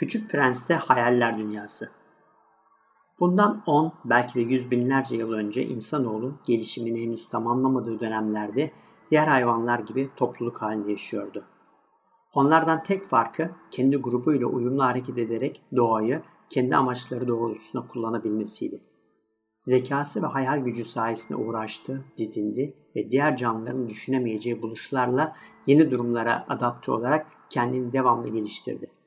Küçük Prens'te hayaller dünyası. Bundan 10 belki de yüz binlerce yıl önce insanoğlu gelişimini henüz tamamlamadığı dönemlerde diğer hayvanlar gibi topluluk halinde yaşıyordu. Onlardan tek farkı kendi grubuyla uyumlu hareket ederek doğayı kendi amaçları doğrultusunda kullanabilmesiydi. Zekası ve hayal gücü sayesinde uğraştı, didindi ve diğer canlıların düşünemeyeceği buluşlarla yeni durumlara adapte olarak kendini devamlı geliştirdi.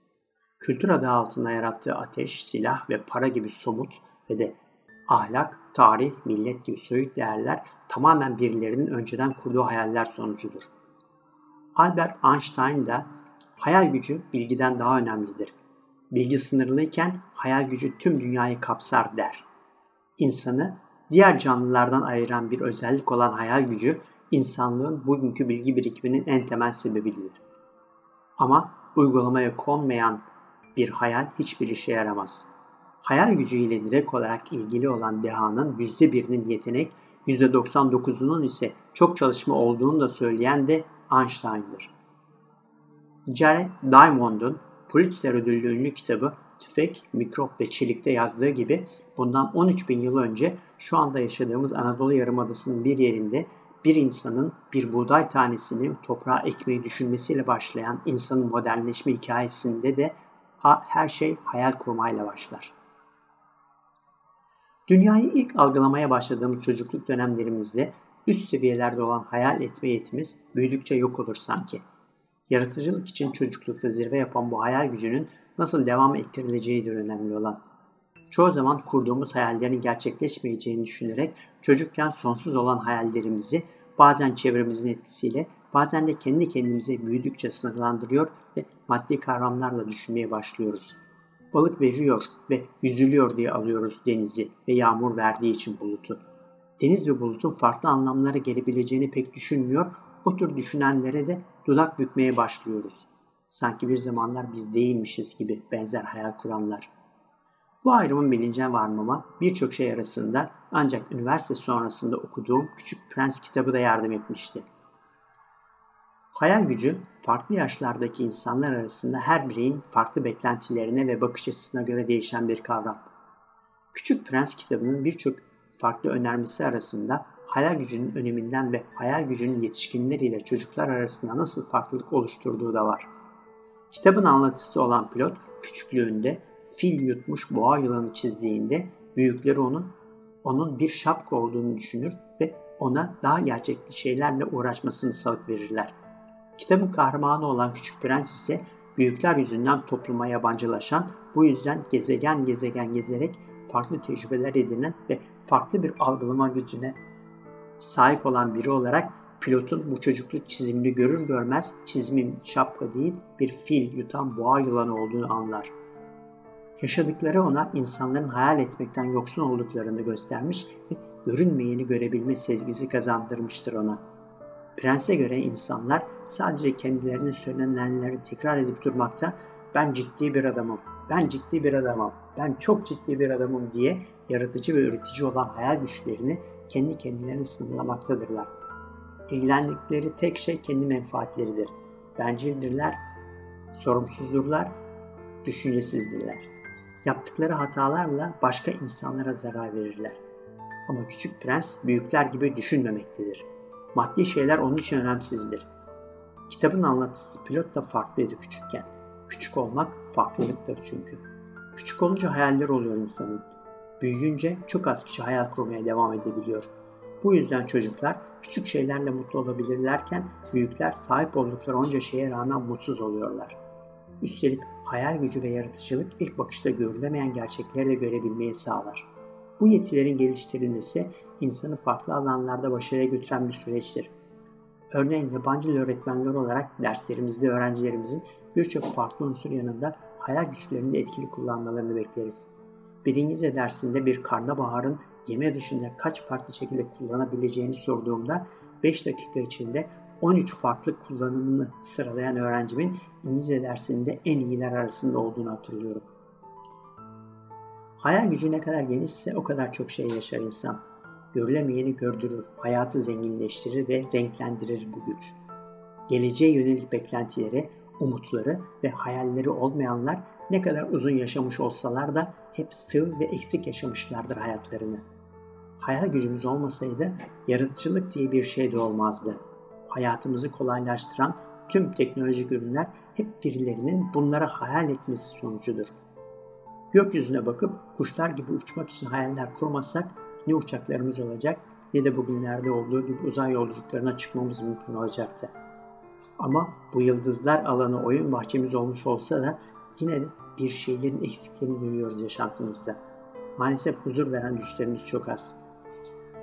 Kültür adı altında yarattığı ateş, silah ve para gibi somut ve de ahlak, tarih, millet gibi soyut değerler tamamen birilerinin önceden kurduğu hayaller sonucudur. Albert Einstein da hayal gücü bilgiden daha önemlidir. Bilgi sınırlıyken hayal gücü tüm dünyayı kapsar der. İnsanı diğer canlılardan ayıran bir özellik olan hayal gücü insanlığın bugünkü bilgi birikiminin en temel sebebidir. Ama uygulamaya konmayan bir hayal hiçbir işe yaramaz. Hayal gücüyle direkt olarak ilgili olan dehanın %1'inin yetenek, %99'unun ise çok çalışma olduğunu da söyleyen de Einstein'dır. Jared Diamond'un Pulitzer ödüllü ünlü kitabı Tüfek, Mikrop ve Çelik'te yazdığı gibi bundan 13 bin yıl önce şu anda yaşadığımız Anadolu Yarımadası'nın bir yerinde bir insanın bir buğday tanesini toprağa ekmeyi düşünmesiyle başlayan insanın modernleşme hikayesinde de her şey hayal kurmayla başlar. Dünyayı ilk algılamaya başladığımız çocukluk dönemlerimizde üst seviyelerde olan hayal etme yetimiz büyüdükçe yok olur sanki. Yaratıcılık için çocuklukta zirve yapan bu hayal gücünün nasıl devam ettirileceğidir önemli olan. Çoğu zaman kurduğumuz hayallerin gerçekleşmeyeceğini düşünerek çocukken sonsuz olan hayallerimizi bazen çevremizin etkisiyle bazen de kendi kendimize büyüdükçe sınırlandırıyor ve maddi kavramlarla düşünmeye başlıyoruz. Balık veriyor ve yüzülüyor diye alıyoruz denizi ve yağmur verdiği için bulutu. Deniz ve bulutun farklı anlamlara gelebileceğini pek düşünmüyor, o tür düşünenlere de dudak bükmeye başlıyoruz. Sanki bir zamanlar biz değilmişiz gibi benzer hayal kuranlar. Bu ayrımın bilincine varmama birçok şey arasında ancak üniversite sonrasında okuduğum Küçük Prens kitabı da yardım etmişti. Hayal gücü, farklı yaşlardaki insanlar arasında her bireyin farklı beklentilerine ve bakış açısına göre değişen bir kavram. Küçük Prens kitabının birçok farklı önermesi arasında hayal gücünün öneminden ve hayal gücünün yetişkinler ile çocuklar arasında nasıl farklılık oluşturduğu da var. Kitabın anlatısı olan pilot küçüklüğünde fil yutmuş boğa yılanı çizdiğinde büyükleri onun onun bir şapka olduğunu düşünür ve ona daha gerçekçi şeylerle uğraşmasını salık verirler. Kitabın kahramanı olan Küçük Prens ise büyükler yüzünden topluma yabancılaşan, bu yüzden gezegen gezegen gezerek farklı tecrübeler edinen ve farklı bir algılama gücüne sahip olan biri olarak pilotun bu çocukluk çizimini görür görmez çizimin şapka değil bir fil yutan boğa yılanı olduğunu anlar. Yaşadıkları ona insanların hayal etmekten yoksun olduklarını göstermiş ve görünmeyeni görebilme sezgisi kazandırmıştır ona.'' Prens'e göre insanlar sadece kendilerine söylenenleri tekrar edip durmakta ben ciddi bir adamım, ben ciddi bir adamım, ben çok ciddi bir adamım diye yaratıcı ve üretici olan hayal güçlerini kendi kendilerini sınırlamaktadırlar. İlgilendikleri tek şey kendi menfaatleridir. Bencildirler, sorumsuzdurlar, düşüncesizdirler. Yaptıkları hatalarla başka insanlara zarar verirler. Ama küçük prens büyükler gibi düşünmemektedir. Maddi şeyler onun için önemsizdir. Kitabın anlatısı pilot da farklıydı küçükken. Küçük olmak farklılıktır çünkü. Küçük olunca hayaller oluyor insanın. Büyüyünce çok az kişi hayal kurmaya devam edebiliyor. Bu yüzden çocuklar küçük şeylerle mutlu olabilirlerken büyükler sahip oldukları onca şeye rağmen mutsuz oluyorlar. Üstelik hayal gücü ve yaratıcılık ilk bakışta görülemeyen gerçekleri de görebilmeyi sağlar. Bu yetilerin geliştirilmesi insanı farklı alanlarda başarıya götüren bir süreçtir. Örneğin yabancı dil öğretmenleri olarak derslerimizde öğrencilerimizin birçok farklı unsur yanında hayal güçlerini etkili kullanmalarını bekleriz. Bir İngilizce dersinde bir karnabaharın yeme dışında kaç farklı şekilde kullanabileceğini sorduğumda 5 dakika içinde 13 farklı kullanımını sıralayan öğrencimin İngilizce dersinde en iyiler arasında olduğunu hatırlıyorum. Hayal gücü ne kadar genişse o kadar çok şey yaşar insan. Görülemeyeni gördürür, hayatı zenginleştirir ve renklendirir bu güç. Geleceğe yönelik beklentilere, umutları ve hayalleri olmayanlar ne kadar uzun yaşamış olsalar da hep sığ ve eksik yaşamışlardır hayatlarını. Hayal gücümüz olmasaydı yaratıcılık diye bir şey de olmazdı. Hayatımızı kolaylaştıran tüm teknolojik ürünler hep birilerinin bunlara hayal etmesi sonucudur. Gökyüzüne bakıp kuşlar gibi uçmak için hayaller kurmasak ne uçaklarımız olacak ne de bugünlerde olduğu gibi uzay yolculuklarına çıkmamız mümkün olacaktı. Ama bu yıldızlar alanı oyun bahçemiz olmuş olsa da yine bir şeylerin eksiklerini duyuyoruz yaşantımızda. Maalesef huzur veren düşlerimiz çok az.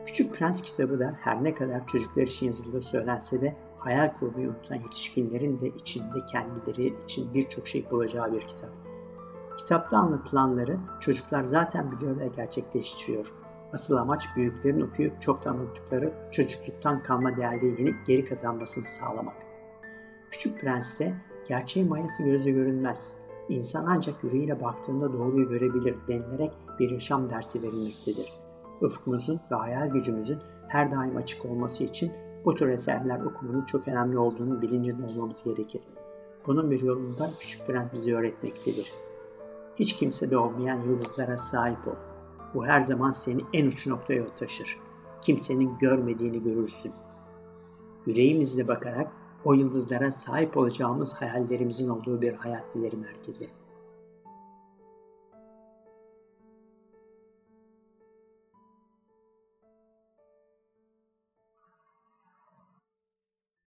Küçük Prens kitabı da her ne kadar çocuklar için yazıldığı söylense de hayal kurmayı unutan yetişkinlerin de içinde kendileri için birçok şey bulacağı bir kitap. Kitapta anlatılanları çocuklar zaten biliyor ve gerçekleştiriyor. Asıl amaç büyüklerin okuyup çoktan unuttukları çocukluktan kalma değerleri geri kazanmasını sağlamak. Küçük Prens'te gerçeğin mayası gözle görünmez. İnsan ancak yüreğiyle baktığında doğruyu görebilir denilerek bir yaşam dersi verilmektedir. Ufkumuzun ve hayal gücümüzün her daim açık olması için bu tür eserler okumanın çok önemli olduğunu bilincinde olmamız gerekir. Bunun bir yolunda Küçük Prens bize öğretmektedir. Hiç kimsede olmayan yıldızlara sahip ol. Bu her zaman seni en uç noktaya taşır. Kimsenin görmediğini görürsün. Yüreğimizle bakarak o yıldızlara sahip olacağımız hayallerimizin olduğu bir hayat dilerim herkese.